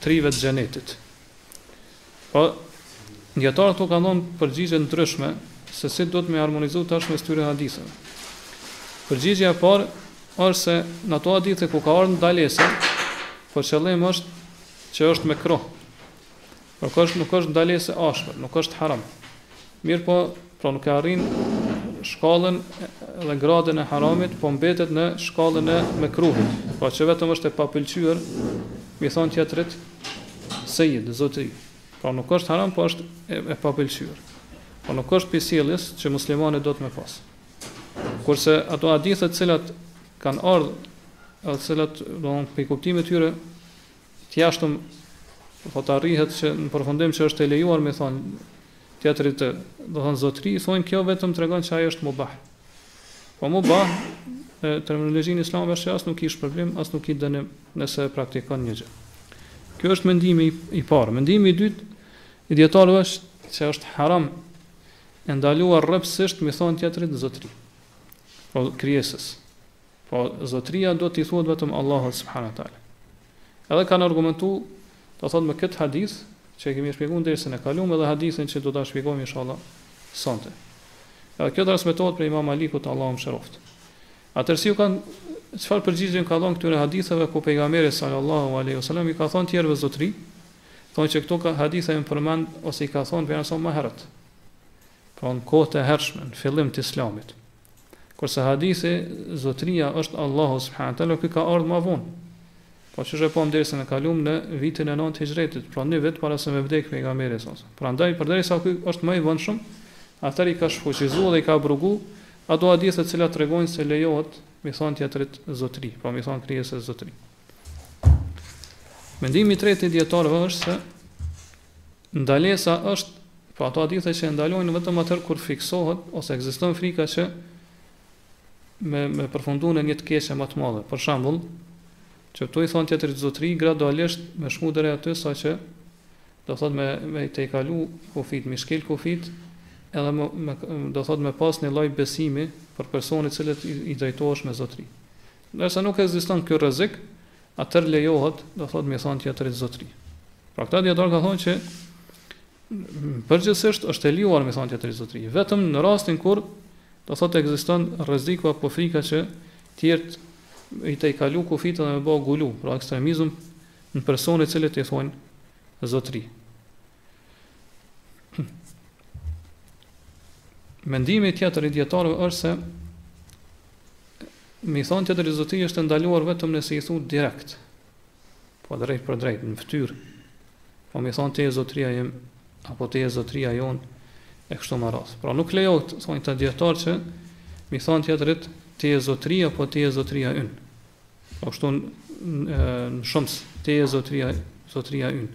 trive të xhenetit. Po dietarët kanë dhënë përgjigje ndryshme se si duhet me harmonizu tash mes këtyre haditheve. Përgjigja e parë është se në ato hadithe ku ka ardhur ndalesa, për qëllim është që është mekruh. Mekruh nuk është ndalesë e ashpër, nuk është haram. Mirpo, pra nuk e arrin shkallën dhe gradën e haramit, po mbetet në shkallën e mekruhit. Pra që vetëm është e papëlqyer, mi thon tjetrit Sejid, zotri. Pra nuk është haram, po është e, e papëlqyer. Po nuk është pi sjelljes që muslimani do të me pas. Kurse ato hadithe të cilat kanë ardhur, edhe të cilat do thotë pi kuptimit e tyre Të jashtëm, pra arrihet në përfundim që është e lejuar me thonë tjetrit do thotë zotri, thonë kjo vetëm tregon që ajo është mubah. Po mubah në terminologjinë islame është as nuk ki shpërblim, as nuk ki dënim nëse e praktikon një gjë. Ky është mendimi i parë. Mendimi i dytë i dietarëve është se është haram e ndaluar rreptësisht me thon tjetrit zotri. Po krijesës. Pra, zotëria duhet t'i thuhet vetëm Allahut subhanahu wa taala. Edhe kanë argumentu, do thotë me këtë hadith që e kemi shpjegu në dersin e kaluam edhe hadithin që do ta shpjegojmë inshallah sonte. Edhe kjo transmetohet prej Imam Malikut Allahu e mëshiroftë. Atëherë si ju kanë çfarë përgjigje u kanë dhënë këtyre haditheve ku pejgamberi sallallahu alaihi wasallam i ka thënë tjerëve zotëri, thonë që këto hadithe janë përmend ose i ka thënë pejgamberi sa më herët. Pra në kohët e hershme, në fillim të Islamit. Kurse hadithi zotëria është Allahu subhanahu teala ky ka ardhur më vonë. Po siç e pamë dersin e kaluam në vitin e 9 të hixhretit, pra një vit para se me vdek pejgamberi sa. Prandaj përderisa ky është më i vonshëm, atëherë i ka shfuqizuar dhe i ka abrogu ato hadithe të cilat tregojnë se lejohet mi thon tjetrit zotëri, pra mi thon krijesës zotëri. Mendimi i tretë i dietarëve është se Ndalesa është pra ato hadithe që e ndalojnë vetëm atëherë kur frikësohet ose ekziston frika që me me përfundu në një të keqe më të madhe. Për shembull, që tu i thon tjetrit zotri gradualisht me shku deri aty sa që do thot me me i tejkalu kufit, me shkel kufit, edhe me, me do thot me pas një lloj besimi për personin të cilit i drejtohesh me zotri. Nëse nuk ekziston ky rrezik, Atëherë lejohet, do thotë, mi thon tjetrit zotri. Pra këta dijetarë kanë thonë që përgjithësisht është e lejuar mi thon tjetrit zotri. Vetëm në rastin kur, do thotë, egziston rreziku apo frika që tjerët i tejkalu kufitë dhe me bo gulu, pra ekstremizm në personin të cilit i thonë zotri. Mendimi tjetër i dijetarëve është se me i thonë tjetrit zotri është e ndaluar vetëm nëse i thu direkt, po drejtpërdrejt, në fytyrë, po me i thonë ti je zotria jem, apo ti je zotria jonë, e kështu me radhë. Pra nuk lejohet, thonë këta dijetarë që me i thonë tjetrit ti je zotri, apo ti je zotria ynë. Po kështu në shumës ti je zotria zotria ynë.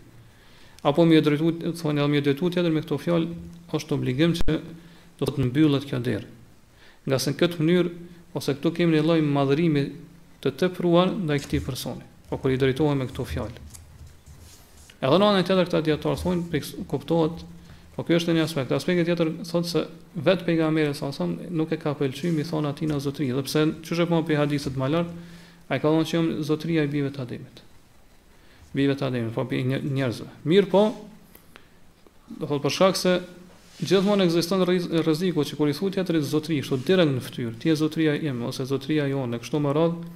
Apo me iu drejtu, thonë edhe me iu drejtu tjetrit me këto fjalë është obligim që do të mbyllet kjo derë. Ngase në këtë mënyrë ose këtu kemi një lloj madhërimi të tepruar ndaj këtij personi. Po kur i drejtohesh me këto fjalë. Edhe në anën tjetër këta dijetarë thonë pik kuptohet, po ky është një aspekt. Aspekti tjetër thotë se vetë pejgamberi sa sa nuk e ka pëlqyer me i thonë atijna zotri, edhe pse qysh e pamë prej haditheve më lart, ai ka thonë se jam zotria e bijve të Ademit. Bijve të Ademit, po pe njerëzve. Mirëpo, do thotë për shkak se Gjithmonë ekziston rreziku që kur i thu tjetrit zotri kështu direkt në fytyrë, ti je zotria ime ose zotria jonë e kështu me radhë,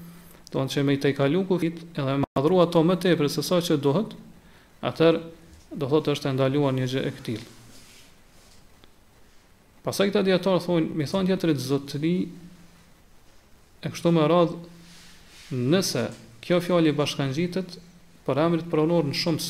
domethënë që me i tejkalu kufijtë edhe me madhëru atë më tepër se sa që duhet, atëherë do thotë është e ndaluar një gjë e këtillë. Pastaj këta dijetarë thonë, me i thonë tjetrit zotri e kështu me radhë, nëse kjo fjalë i bashkëngjitet përemrit pronor në shumës,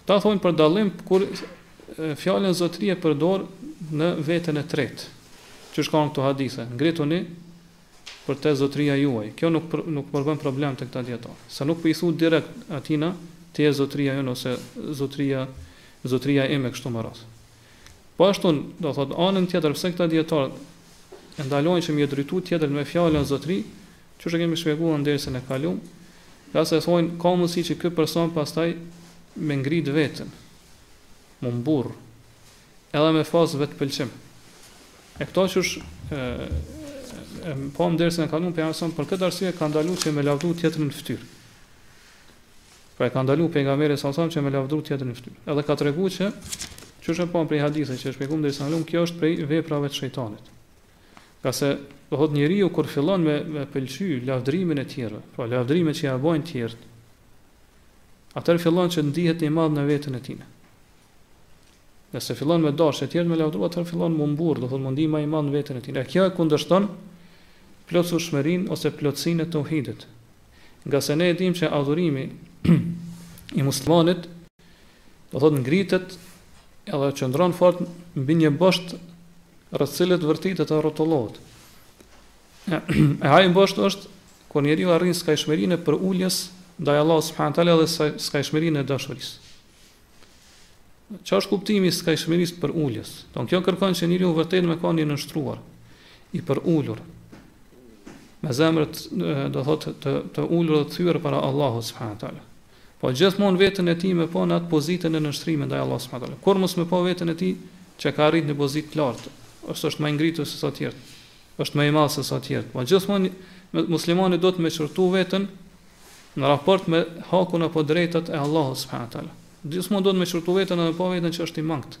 Këta thonë për dallim kur fjalën zotëri e përdor në vetën e tretë. Qysh ka në këto hadithe, ngrituni për te zotëria juaj. Kjo nuk nuk po bën problem te këta dijetarë, se nuk po i thu direkt atijna ti je zotëria jonë ose zotëria zotëria ime kështu me radhë. Po ashtu, do thotë anën tjetër pse këta dijetarë e ndalojnë që me iu drejtu tjetrit me fjalën zotëri, Qysh e kemi shpjeguar në dersin e kalum, ngase thonë ka mundësi që ky person pastaj me ngritë veten, m'u mburr, edhe me pas vetëpëlqim. E këto qysh e pamë dersin e kalum, pejgamberi sa për këtë arsye ka ndaluar që me lavdu tjetrin në fytyrë. Pra e ka ndaluar pejgamberi sa sa që me lavdu tjetrin në fytyrë. Edhe ka treguar që qysh e pamë prej haditheve që i shpjegum dersin e kalum, kjo është prej veprave të shejtanit. Ngase, do thotë njeriu kur fillon me me pëlqy lavdërimin e tjerëve, pra lavdërimet që ia bëjnë të tjerët, atëherë fillon që të ndihet i madh në veten e tij. Nëse fillon me dashë të tjerët me lavdru, atëherë fillon m'u mburr, do thotë m'u ndi më i madh në veten e tij. E kjo e kundërshton plotësueshmërinë ose plotësinë e teuhidit. Ngase ne e dimë që adhurimi i muslimanit Do thotë ngritet edhe qëndron fort mbi një bosht rreth cilit vërtitet e rrotullohet. E ai bosht është kur njeriu arrin skajshmërinë e përuljes ndaj Allahut subhanahu teala dhe skajshmërinë e dashurisë. Çfarë është kuptimi i skajshmërisë përuljes? Don kjo kërkon që njeriu vërtet me kanë i nënshtruar i përulur. Me zemrët do thotë të të ulur dhe të thyer para Allahut subhanahu teala. Po gjithmonë veten e tij me pa në atë pozitën e nënshtrimit ndaj Allahut subhanahu wa taala. Kurrë mos me pa veten e tij që ka arrit një pozitë të lartë, ose është ma i ngritur se sa të tjerët, është ma i madh se sa të tjerët. Po gjithmonë muslimani duhet me qortu veten në raport me hakun apo drejtat e Allahut subhanahu wa taala. Gjithmonë duhet me qortu veten dhe me pa veten që është i mangët.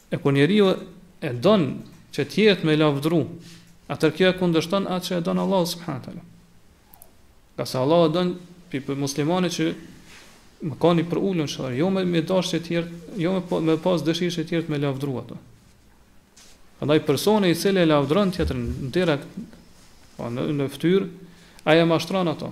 E kur njeriu e don që të tjerët me lavdru, atër kjo e kundërshton atë që e don Allahu subhanahu taala. Ngase Allahu don pi prej muslimanit që me kanë i përulun shërë, jo me, me dashtë që tjertë, jo me, me pas dëshirë që tjertë me lavdru atë. Andaj personi i cili e lavdron tjetrin në direkt, pa po, në, në ftyrë, ai e mashtron atë.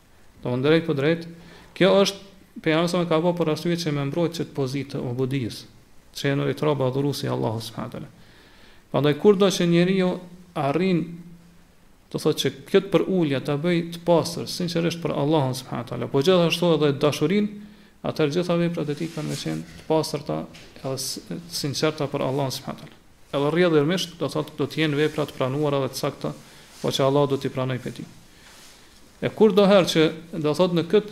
Domthon drejtpërdrejt, kjo është pejgamberi sa ka bërë për arsye që me mbrojt qet pozitë të ubudijës, që jemi rob adhurues i Allahu subhanahu wa taala. Prandaj kurdo që njeriu arrin do thotë që këtë përulje ta bëj të pastër, sinqerisht për Allahun subhanahu teala, po gjithashtu edhe dashurinë, atëherë gjitha veprat e tij kanë me qenë të pastërta edhe të sinqerta për Allahun subhanahu teala. Edhe rrjedhimisht do thotë do të jenë vepra të pranuara dhe të sakta, po që Allahu do t'i pranojë prej tij. E kurdo herë që do thot në kët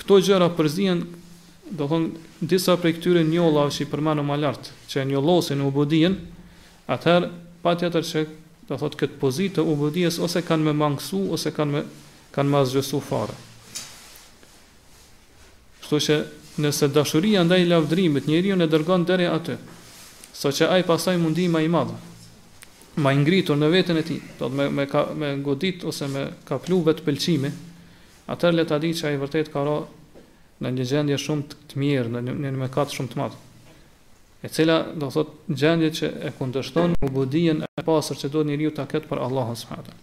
këto gjëra përzihen do thon disa prej këtyre njollave që i përmendëm më lart, që e njollosin ubudien, atëherë patjetër që do thot kët pozitë të ubudies ose kanë me mangësu ose kanë me kanë me asgjësu fare. Kështu që nëse dashuria ndaj lavdërimit njeriun e dërgon deri aty, saqë ai pastaj mu ndi ma i madh. Ma i ngritur në veten e tij, do të thotë me me me godit ose me kaplu vetëpëlqimi, atëherë le ta dijë që ai vërtet ka ra në një gjendje shumë të mjerë, në një në një mëkat shumë të madh. E cila, do të thotë, gjendje që e kundërshton ubudijen e pastër që duhet njeriu ta ketë për Allahun subhanahu wa taala.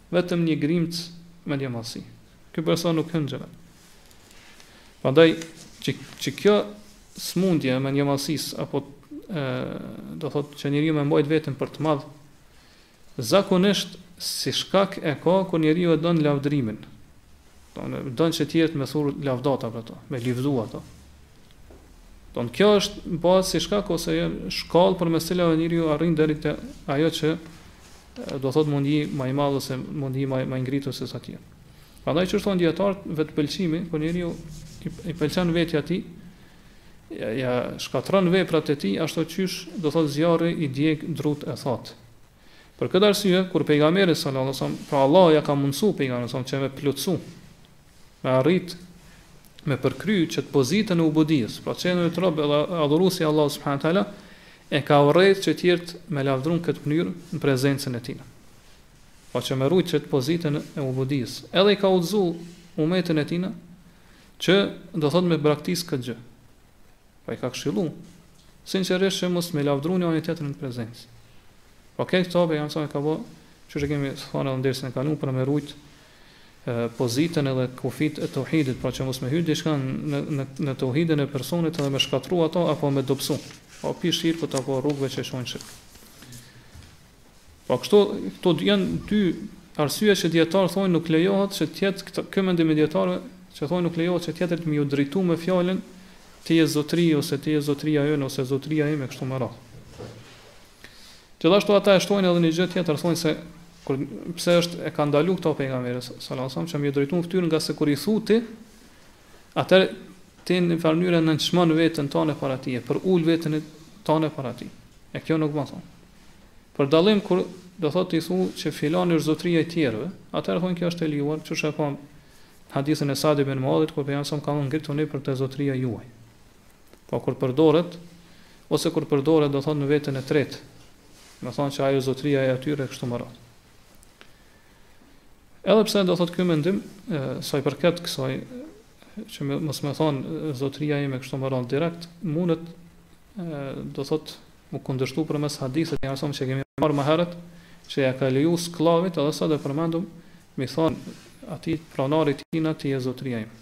Vetëm një grimcë mendjemadhësi. Ky person nuk hyn n'xhenet. Prandaj që që kjo smundje e mendjemadhësisë apo ë do thotë që njeriu me mbajt veten për të madh zakonisht si shkak e ka kur njeriu e don lavdrimin. Don don që të tjerët me thur lavdata për to, me livdu atë. Don kjo është bëhet si shkak ose shkallë përmes cilës njeriu arrin deri te ajo që do thot mundi më i madh ose mundi më më i ngritur se sa tjetër. Prandaj qysh thon dijetarët vetëpëlqimi, kur njeriu i, i pëlqen vetja e tij, ja, ja shkatrron veprat e tij ashtu qysh do thot zjarri i djeg drut e thot. Për këtë arsye kur pejgamberi sallallahu alajhi wasallam, pra Allahu ja ka mundsu pejgamberit sallallahu alajhi wasallam që me plotsu Me arrit me përkry qëtë pozitën e ubudijës, pra të qenurit rob edhe adhurus i Allahut subhanahu wa taala, e ka urrejt që tjert me e lavdru në këtë mënyrë në prezencën e tij. Pra që me rujt qëtë pozitën e ubudijës. Edhe i ka udhëzu umetin e tij që do thot me braktis këtë gjë. Pra i ka këshillu sinqerisht që mos me lavdru njani tjetrin në prezencë. Pra këtë tabe janë sa e ka bë, qysh e kemi thënë edhe në dersin e kaluar për me rujt pozitën edhe kufijtë e Tauhidit, pra që mos me hy diçka në në në Tauhidin e personit edhe me e shkatrru ato apo me dobësu, pra pi shirkut apo rrugëve që çojnë në shirk. Po kështu këto dy janë dy arsye që dijetarët thonë nuk lejohet që tjetrit, ky mendim i dijetarëve që thonë nuk lejohet që tjetrit me ju drejtu me fjalën ti je zotri ose ti je zotria ynë ose zotria ime kështu me radhë. Gjithashtu ata e shtojnë edhe një gjë tjetër thojnë se kur pse është e ka ndalu këtë pejgamberi sallallahu alajhi wasallam që me ju drejtu n'fytyrën ngase kur i thu ti atë ti në farë mënyre nënçmon veten tonde para tij pra e ul veten tonde para tij e kjo nuk më thon për dallim kur do thotë ti thu që filani është zotëria e tjerëve atëherë thonë kjo është e lejuar qysh e pam hadithin e Sad bin Muadhit ku pejgamberi ka thonë ngrituni për te zotëria juaj Po kur përdoret ose kur përdoret do thotë në veten e tretë. Do thotë që ai zotëria e atyre kështu me radh. Edhe pse do thotë ky mendim, sa i përket kësaj që me mos me thon zotëria ime kështu me radh direkt, mundet do thotë me u kundërshtu përmes hadithit e asom që kemi marrë më herët, që ja ka leju sklavit edhe sa e përmendëm, me i thonë atij pronarit tina ti je zotëria ime.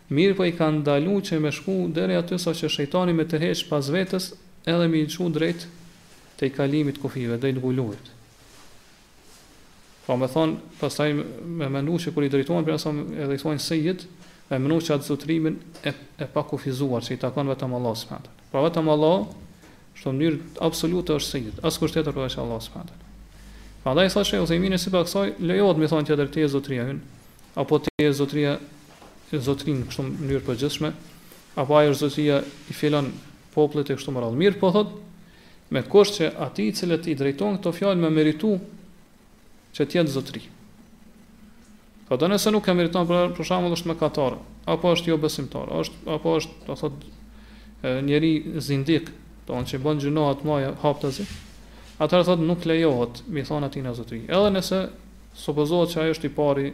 Mirëpo i ka ndalu që me shku deri aty saqë shejtani me i tërheq pas vetes edhe me i çu drejt tejkalimit të kufijve, drejt guluvit. Pra me than, pastaj me menu që kur i drejtohen pejgamberit sa edhe i thoin Sejjid, me menu qatë zotrimin e e pakufizuar që i takon vetëm Allahut subhanahu teala. Pra vetëm Allahu në mënyrë absolute është Sejjid, askush tjetër përveç Allahut subhanahu teala. Prandaj thotë Shejh Uthejmini sipas kësaj lejohet me than tjetrit ti je zotria ynë apo ti je zotria e zotrin kështu në mënyrë të përgjithshme, apo ai është zotria i filan popullit e kështu me radhë. Mirëpo thot, me kusht që ai cilit i drejton këto fjalë e meriton që të jetë zotri. Po do nëse nuk e meriton për, për shembull është mëkatar, apo është jobesimtar, është apo është do thot njeri zindik, po që bën gjynahe të mëdha haptazi. Atëherë thot nuk lejohet mi thon atij zotri. Edhe nëse supozohet se ai është i pari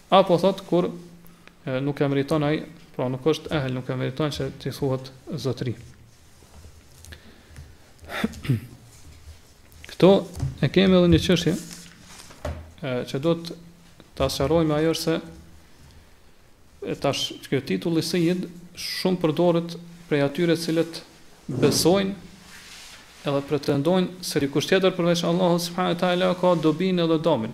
Apo thotë kur nuk e meriton ai, pra nuk është ehel, nuk e meriton që t'i thuhet zotri. Këtu e kemi edhe një qështje që do të ta sqarojmë ajo është se tash ky titulli sejid shumë përdoret prej atyre cilët besojnë edhe pretendojnë se dikush tjetër përveç Allahut subhanahu wa taala ka dobinë edhe damin.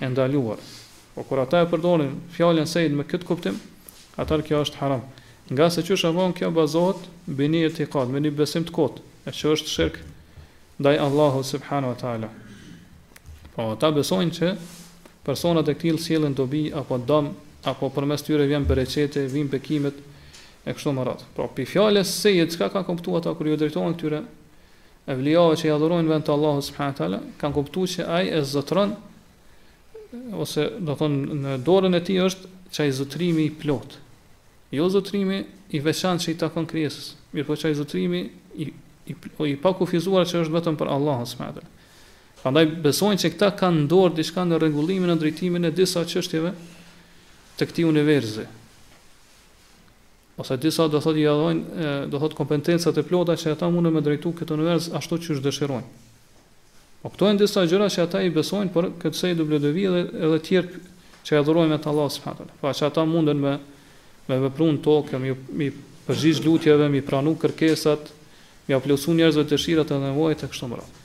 e ndaluar. Po kur ata e përdorin fjalën sejid me këtë kuptim, atëherë kjo është haram. Ngase çdoherë kjo bazohet mbi një itikad, mbi një besim të kotë, e që është shirk ndaj Allahut subhanahu wa taala. Po ata besojnë që personat e këtillë sjellin dobi apo dëm, apo përmes tyre vjen bereqeti, vijnë bekimet e kështu me radhë. Pra, pi fjalës sejid çka kanë kuptuar ata kur ju drejtohen këtyre Evlijave që i adhurojnë veç Allahut subhanahu wa taala kanë kuptuar që ai e zotëron ose do të thonë në dorën e tij është çaj zotërimi i plotë. Jo zotërimi i veçantë që i takon krijesës, mirëpo çaj zotërimi i i, i pakufizuar që është vetëm për Allahun subhanahu wa taala. Prandaj besojnë se këta kanë dorë diçka në rregullimin e drejtimin e disa çështjeve të këtij universi. Ose disa do thotë ia japin do thotë kompetencat e plota që ata munden me drejtu këtë univers ashtu qysh dëshirojnë. Po këto janë disa gjëra që ata i besojnë për këtë Sejid el Bedevi dhe edhe tjerë që e adhurojnë veç Allahut subhanahu wa taala. Pra që ata munden me me vepru në tokë, mi mi përgjigj lutjeve, mi pranu kërkesat, mi ua plotësu njerëzve dëshirat e nevojat e kështu me radhë.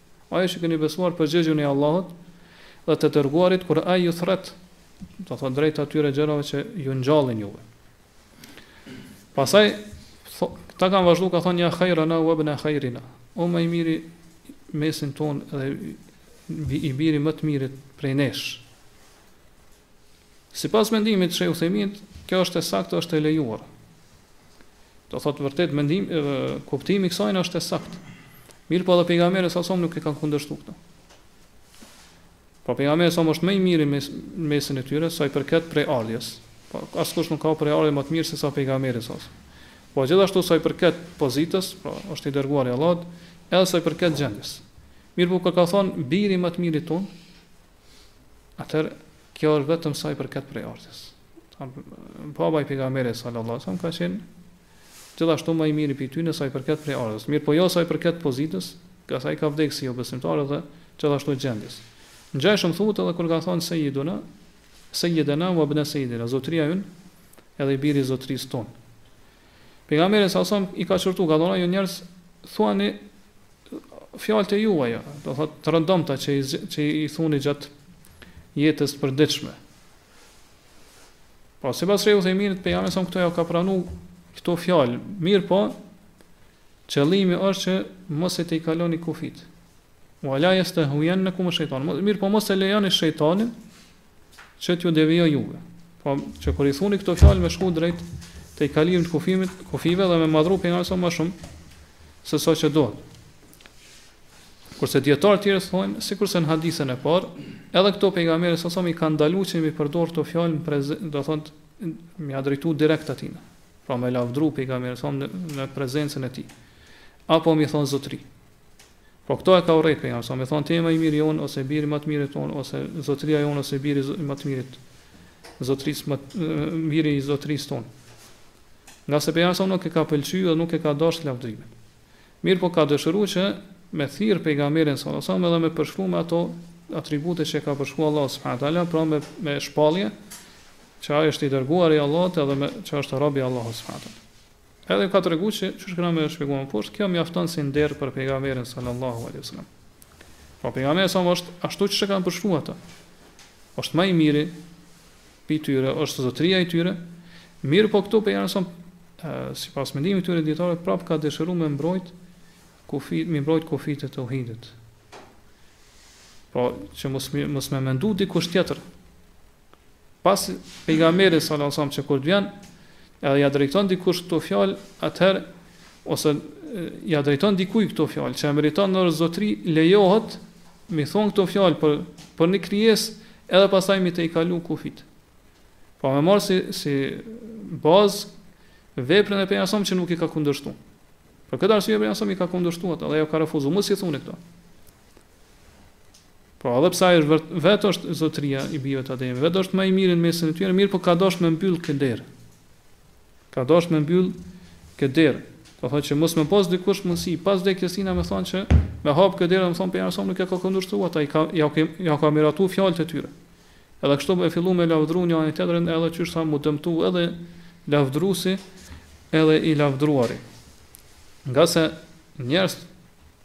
O ju që keni besuar përgjigjuni Allahut dhe të dërguarit kur ai ju thret, do thotë drejt atyre gjërave që ju ngjallin juve. Pastaj këta kanë vazhdu kanë thonë ja khairana wa ibna khairina. O më i miri mesin ton dhe i biri më të mirit prej nesh. Sipas mendimit të Shejh Uthejminit, kjo është e saktë dhe është e lejuar. Do thotë vërtet mendim, kuptimi i kësaj është i saktë. Mirëpo edhe pejgamberi sa nuk i ka kundërshtuar këto. Po pejgamberi sa është më i miri në mesin e tyre sa i përket prejardhjes. Po askush nuk ka prejardhje më të mirë se sa pejgamberi sa. Po gjithashtu sa i përket pozitës, po është i dërguar i Allahut, edhe sa i përket gjendjes. Mirëpo kanë thonë biri më të mirit ton, Atëherë, kjo është vetëm sa i përket prejardhjes. Baba i pejgamberit sallallahu alajhi wasallam ka qenë gjithashtu më i miri prej tyne sa i përket prejardhjes. Mirëpo jo sa i përket pozitës, ngase ai ka vdekë si jobesimtar dhe gjithashtu gjendjes. Ngjashëm thuhet edhe kur ka thonë sayyiduna, sayyidana wa ibn sayyidina, zotria jonë edhe i biri zotrisë tonë. Pejgamberi sallallahu alajhi wasallam i ka qortu, ka thonë ju njerëz thuani fjalët e juaja, do thotë të rëndomta që i që i thoni gjatë jetës së përditshme. Po sipas Shejh Uthejminit pejgamberi sa këto ja ka pranu këto fjalë, mirëpo qëllimi është që mos e tejkaloni kufit. Wa la yastahwiyannakum shaytan. Mirëpo mos e lejoni shejtanin që t'ju devijojë juve. Po që kur i thuni këto fjalë me shku drejt tejkalimit të kufinit, kufive dhe me madhru pejgamberin sa më shumë se sa që duhet. Kurse dietar të tjerë thonë, sikurse në hadithin e parë, edhe këtu pejgamberi sa sa më i ka ndaluar që mi përdor këto fjalë në prezencë, do thotë me ia drejtu direkt atij. Pra me lavdru pejgamberin sa në, në prezencën e tij. Apo mi thon zotri. Po këto e ka urrejt pejgamberi sa me thanë ti je më i miri jonë ose biri i më të mirit tonë ose zotëria jonë ose biri më të mirit zotërisë më biri i zotërisë tonë ngase pejgamberi sa nuk e ka pëlqy dhe nuk e ka dashtë lavdrimin mirëpo ka dëshiru që me thirrë pejgamberin sa sa me dhe me përshkru me ato atribute që ka përshkru Allah subhanahu taala pra me me shpallje që ai është i dërguar i Allahut edhe me që është robi i Allahut subhanahu taala Edhe ka treguar se qysh kena me shpjegu më poshtë, kjo mjafton si nder për pejgamberin sallallahu alaihi wasallam. Pra pejgamberi sa është ashtu siç e kanë përshkruar ata. Është më i miri i tyre, është zotëria i tyre. Mirëpo këtu pejgamberi sa sipas mendimit të këtyre dietarëve prap ka dëshiruar me mbrojt kufit, me mbrojt kufit e tauhidit. Pra që mos mos me mendu dikush tjetër Pas pejgamberit sallallahu alajhi wasallam që kur të vjen edhe ja drejton dikush këto fjalë, atëherë ose ja drejton dikujt këto fjalë që e meriton në zotri, lejohet mi thon këto fjalë për për një krijesë edhe pastaj mi tejkalu kufit. Po me marr si si bazë veprën e pejgamberit që nuk i ka kundërshtuar. Për këtë arsye pejgamberi i ka kundërshtuar ata dhe jau ka refuzuar mos i thonë këto. Po, edhe pse ai është vërt, vetë është zotëria i bijve të Ademit, vetë është më i miri në mesin e tyre, mirëpo ka dashur me mbyll këtë derë. Ka dashur me mbyll këtë derë. Do thotë që mos me pas dikush mundsi pas vdekjes së tina me thonë që me hap këtë derë, me thonë pejgamberi sa nuk i ka kundërshtuar ata, i ka ja ka ja ka miratu fjalët e tyre. Edhe kështu me fillu me lavdru njani tjetrin, edhe qysh sa mu dëmtu edhe lavdrusi edhe i lavdruari. Ngase njerëz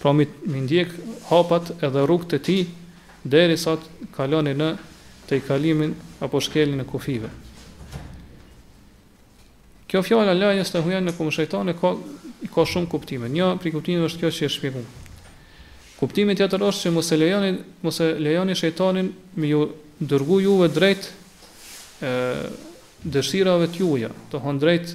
Pra me i ndjek hapat edhe rrugët e tij deri sa të kaloni në tejkalimin apo shkeljen e kufijve. Kjo fjalë La yastahwiyannakum shejtan e ka, ka shumë kuptime. Një prej kuptimeve është kjo që e shpjegum. Kuptimi tjetër është që mos e lejoni mos e lejoni shejtanin me ju dërgu juve drejt ë dëshirave të juaja, do të thotë drejt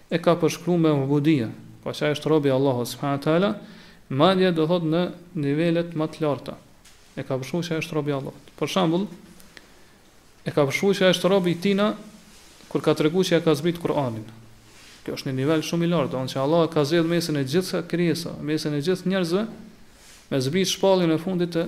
e ka përshkru me ubudia, pra që ai është rob i Allahut subhanahu wa taala, madje do thotë në nivelet më të larta, e ka përshkru që ai është rob i Allahut. Për shembull, e ka përshkru që ai është rob i tijna kur ka tregu që ja ka zbrit Kur'anin. Kjo është një nivel shumë i lartë, domethënë që Allahu e ka zgjedh mesin e gjithë krijesave, mesin e gjithë njerëzve, me zbrit shpalljen e fundit të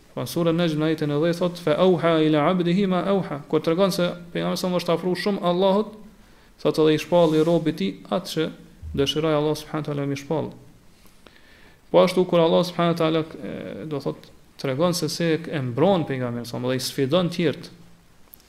Pra në Surën Nejm në ajetin e dhjetë thotë, Fe auha ila abdihi ma auha, kur tregon se pejgamberi sa është afruar shumë Allahut, thotë dhe i shpalli robit të tij atë që dëshiroi Allahu subhanahu teala me i shpall. Po ashtu kur Allahu subhanahu teala do thotë tregon se se e mbron pejgamberin sa dhe i sfidon të tjerët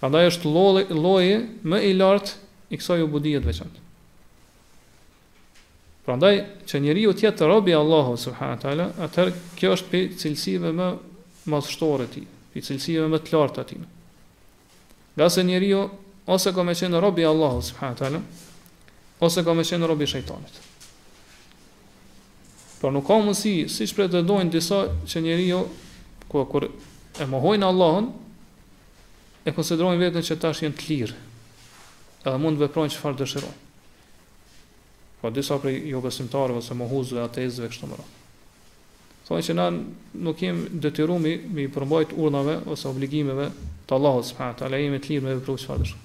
Prandaj është lloji më i lartë i kësaj ubudijes të veçantë. Prandaj që njeriu të jetë rob i Allahut subhanahu wa taala, atëherë kjo është prej cilësive më madhështore të tij, prej cilësive më të larta të tij. Ngase njeriu ose ka me qenë rob i Allahut subhanahu wa taala, ose ka me qenë rob i shejtanit. Por nuk ka mundësi, siç pretendojnë disa, që njeriu, ku, kur e mohojnë Allahun, e konsiderojnë veten që tash janë të lirë, edhe mund të veprojnë çfarë dëshirojnë. Po disa prej jobesimtarëve ose mohuesve, ateistëve kështu me radhë. Thonë që na nuk jemi të detyruar me iu përmbajt urdhrave ose obligimeve të Allahut subhanahu wa taala, jemi të lirë me vepru çfarë dëshirojmë.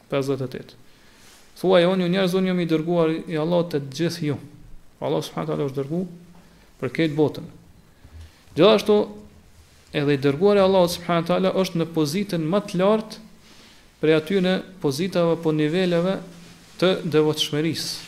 pesëdhjetë e tetë Thuaje, O ju njerëz, unë jam i dërguari i Allahut te të gjithë ju. Pra i Allahut subhanahu wa taala është dërgu për këtë botën. Gjithashtu edhe i dërguari i Allahut subhanahu wa taala është në pozitën më të lartë prej atyne pozitave apo niveleve të devotshmërisë.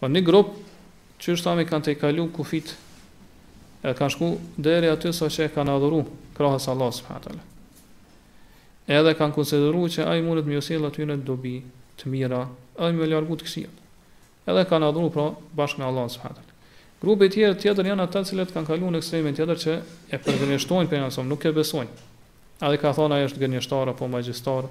Por një grup që siç thamë kanë tejkalu kufijt e kanë shku deri aty sa që e kanë adhuru krahas Allahut subhanahu wa Edhe kanë konsideruar që ai mundet me ju sjell atyne dobi të mira, a me ju largu të keqe. Edhe kanë adhuru pra bashkë me Allah subhanahu wa Grupi tjetër tjetër janë ata që kanë kaluar në ekstremin tjetër që e përgënjeshtrojnë pejgamberin, nuk e besojnë. Edhe ka thonë ai është gënjeshtar apo magjistar,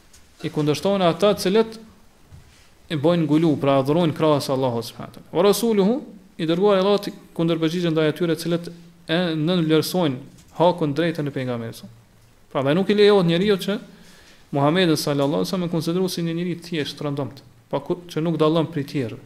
i kundërshton ata të cilët e bojnë gulu, pra adhurojnë krahas Allahut subhanahu wa taala. Wa rasuluhu i dërguar i Allahut kundërpërgjigje ndaj atyre të cilët e nënvlerësojnë hakun, të drejtën e pejgamberit sa. Prandaj nuk i lejohet njeriut që Muhammedin sallallahu alaihi wasallam me konsideru si një njeri të thjeshtë, të rëndomtë, pa ku, që nuk dallon prej të tjerëve.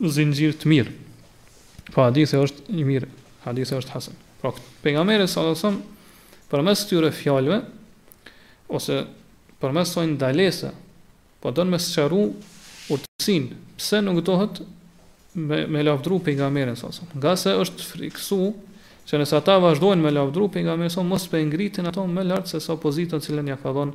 zinxhir të mirë. Po hadithi është i mirë, hadithi është hasan. Po pejgamberi sallallahu alajhi wasallam përmes këtyre fjalëve ose përmes kësaj ndalese, po don me sqaru urtësinë, pse nuk dohet me me lavdru pejgamberin sa sa. Ngase është friksu që nëse ata vazhdojnë me lavdru pejgamberin sa mos po e ngritin atë më lart se sa pozita që Allahu ja ka dhënë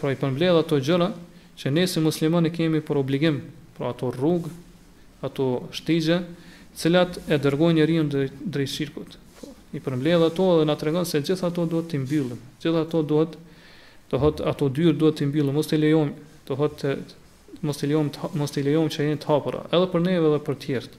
Pra i përmbledh ato gjëra që ne si muslimanë i kemi për obligim, pra ato rrugë, ato shtigje, të cilat e dërgojnë njeriu drejt shirkut. Po, i përmbledh ato dhe na tregon se gjitha ato duhet t'i mbyllim. Gjitha ato do të thotë ato dyer duhet t'i mbyllim, mos t'i lejojmë, të thotë mos t'i lejojmë mos t'i lejojmë që të jenë të hapura, edhe për neve edhe për të tjerët.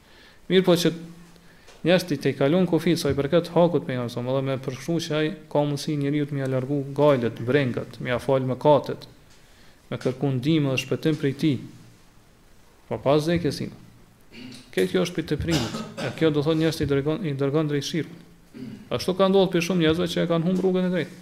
Mirëpo që njerëzit i tejkalojnë kufijtë sa i përket hakut pejgamberit sa edhe me përshkru që ai ka mundësi njeriut me ia largu gajlet, brengat, me ia falë mëkatet, me kërku ndihmë dhe shpëtim prej tij, pra pas vdekjes së tij. Këtë kjo është prej teprimit, e kjo do thotë njerëzit i dërgon i dërgon drejt shirkut. Ashtu ka ndodhur prej shumë njerëzve që e kanë humbur rrugën e drejtë.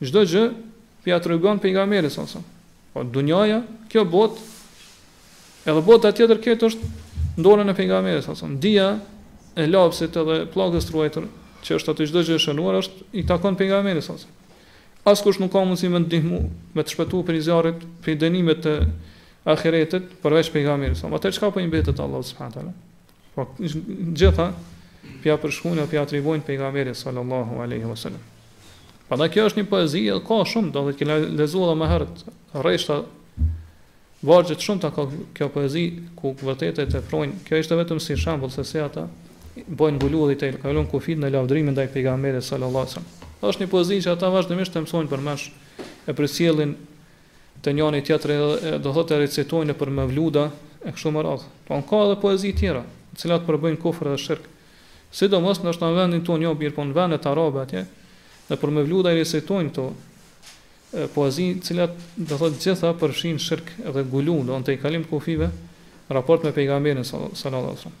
Çdo gjë po ja tregojnë pejgamberit sa sa. Po dunjaja, kjo botë, edhe bota tjetër krejt është në dorën e pejgamberit sa sa. Dija e lapsit edhe pllakës të ruajtur që është aty çdo gjë e shënuar është i takon pejgamberit sa sa. Askush nuk ka mundësi me ndihmu, me të shpëtu prej zjarrit, prej dënimit të ahiretit, përveç pejgamberit sa. Atëherë çka pra po i mbetet Allahut subhane ta Po gjitha po ja përshkruajnë apo ja atribuojnë pejgamberit sallallahu alaihi wasallam. Prandaj kjo është një poezi e ka shumë, do të thotë kemi lexuar më herët rreshta vargje të shumta ka kjo poezi ku vërtet e teprojnë. Kjo ishte vetëm si shembull se si ata bojnë gulu dhe i tejkalojnë kufijtë në lavdërimin ndaj pejgamberit sallallahu alaihi wasallam. Është një poezi që ata vazhdimisht e mësojnë përmendsh e përcjellin te njani tjetri dhe do thotë e recitojnë nëpër mevluda e kështu me radhë. Po ka edhe poezi të tjera, të cilat përbëjnë kufër dhe shirk. Sidomos ndoshta në vendin tonë jo, mirëpo në vendet arabe atje, nëpër mevluda i recitojnë këto poezi, të cilat do thotë gjitha përfshijnë shirk dhe gulu, do të thonë tejkalim të kufijve në raport me pejgamberin sallallahu alaihi wasallam.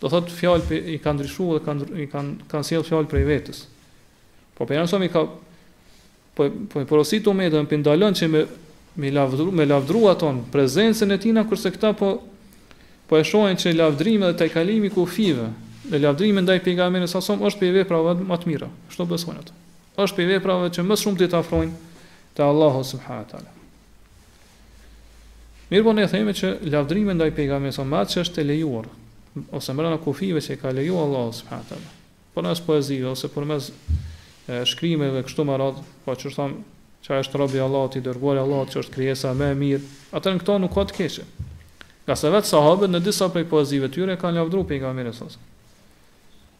Do thot fjalët i kanë ndryshuar dhe kanë i kanë kanë sjell fjalë prej vetes. Po pejgamberi sa i ka po po i porosit umetin pe ndalon që me me lavdru me lavdru aton në prezencën e tina kurse këta po po e shohin që lavdrimi dhe tejkalimi kufive dhe lavdrimi ndaj pejgamberit sa som është prej veprave më të mira. Kështu besojnë ata. Është prej veprave që më shumë të afrojnë te Allahu subhanahu wa taala. Mirëpo ne themi që lavdërimi ndaj pejgamberit salallahu alejhi ve selem që është e lejuar ose mrena kufijve që ka lejuar Allahu subhanahu taala. Përmes poezive ose përmes shkrimeve kështu me radhë, po qysh thon që është robi i Allahut, i dërguari i Allahut që është krijesa më e mirë, atë në këto nuk ka të keqe. Ngase vetë sahabët në disa prej poezive tyre kanë lavdëruar pejgamberin sa.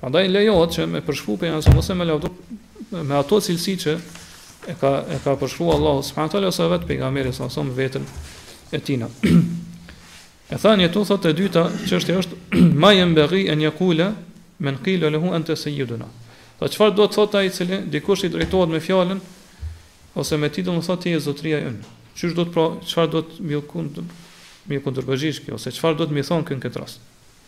Prandaj lejohet që me përshkru pejgamberin sallallahu alajhi wasallam ose me lavdru me ato cilësi që e ka e ka përshkruar Allahu subhanahu taala ose vet pejgamberi sa son vetën e tina. Eth-thanijetu, thotë e dyta çështja është ma yanbaghi an yaqula men qila lahu anta sayyiduna. Pra çfarë do të thotë ai i cili dikush i drejtohet me fjalën ose me titullin thotë ti je zotria jonë. Qysh do të pra çfarë do të me iu kund me iu kundërpërgjigj kjo ose çfarë do të me thonë në këtë rast.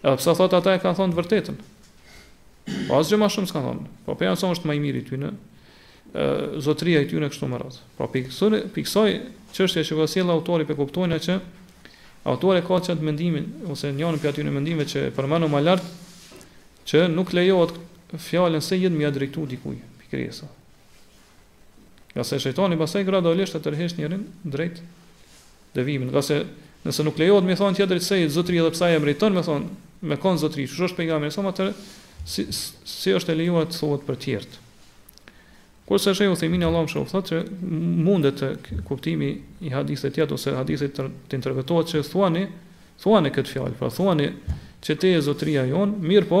Edhe pse thotë ata e kanë thënë të vërtetën. Po asgjë më shumë s'ka thënë. Po pejgamberi sa është më i miri i tyre, ë zotëria e tyre kështu me radhë. Po pi kësaj, pi kësaj çështje që ka sjell autori pe kuptojmë që autori ka qat mendimin ose njërin prej atyre mendimeve që përmendëm më lart që nuk lejohet fjalën sejjid me ia drejtu dikujt pikërisht. Ngase shejtani pastaj gradualisht e tërheq njerinë drejt devijimit, ngase nëse nuk lejohet me thonë tjetrit ti je zotri edhe pse ai e meriton me thonë me kon zotri, qysh është pejgamberi sa, atëherë si si është e lejuar të thuhet për të tjerë. Kurse shejh Uthejmini Allahu e mëshiroftë thotë se mundet të kuptimi i hadithit tjetër ose hadithit të, të interpretohet se thuani thuani këtë fjalë, pra thuani që ti je zotria jonë, mirëpo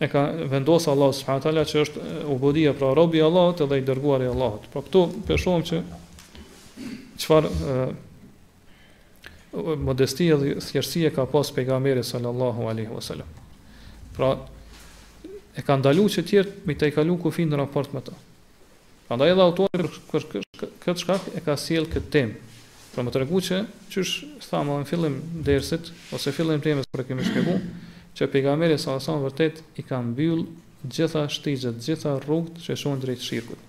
e ka vendosur Allahu subhanahu wa taala që është ubudia pra robi i Allahut edhe i dërguar i Allahut. Pra këtu pe shohim që çfarë modestie dhe thjeshtësie ka pas pejgamberi sallallahu alaihi wasallam. Pra e ka ndaluar që të tjerët me tejkalu kufinin në raport me to. Prandaj edhe autori për këtë shkak e ka sjellë këtë temë, për me tregu që, qysh thamë edhe në fillim dersit, ose fillim temës kur e kemi shpjegu, që Pejgamberi sallallahu alaihi wasallam vërtet i ka mbyll gjitha shtigjet, gjitha rrugt që çojnë drejt shirkut.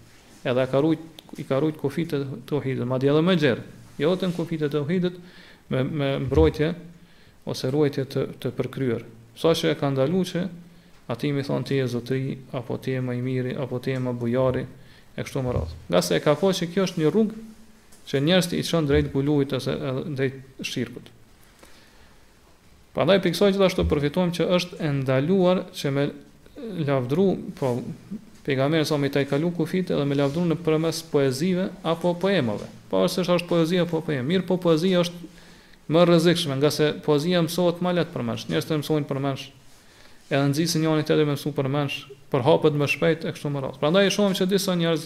Edhe e ka rujt, i ka rujt kufijtë e tauhidit, madje edhe më gjerë, jo vetëm kufijtë e tauhidit, me, me mbrojtje ose ruajtje të të përkryer, sa që e ka ndalu që atij me i thonë ti je zotri, apo ti je më i miri, apo ti je më bujari, e kështu me radhë. Ngase e ka pa që kjo është një rrugë që njerëzit i çon drejt guluit ose drejt shirkut. Prandaj pi kësaj gjithashtu përfitojmë që është e ndaluar që me lavdru, pra, pejgamberin sa me i tejkalu kufijtë edhe me lavdru nëpërmjet poezive apo poemave. Pavarësisht a është poezi apo poemë. Mirëpo poezia është më e rrezikshme, ngase poezia mësohet më lehtë përmendsh, njerëzit e mësojnë përmendsh, e nxisin njëri-tjetrin me mësu përmendsh, përhapet më shpejt e kështu me radhë. Prandaj e shohim që disa njerëz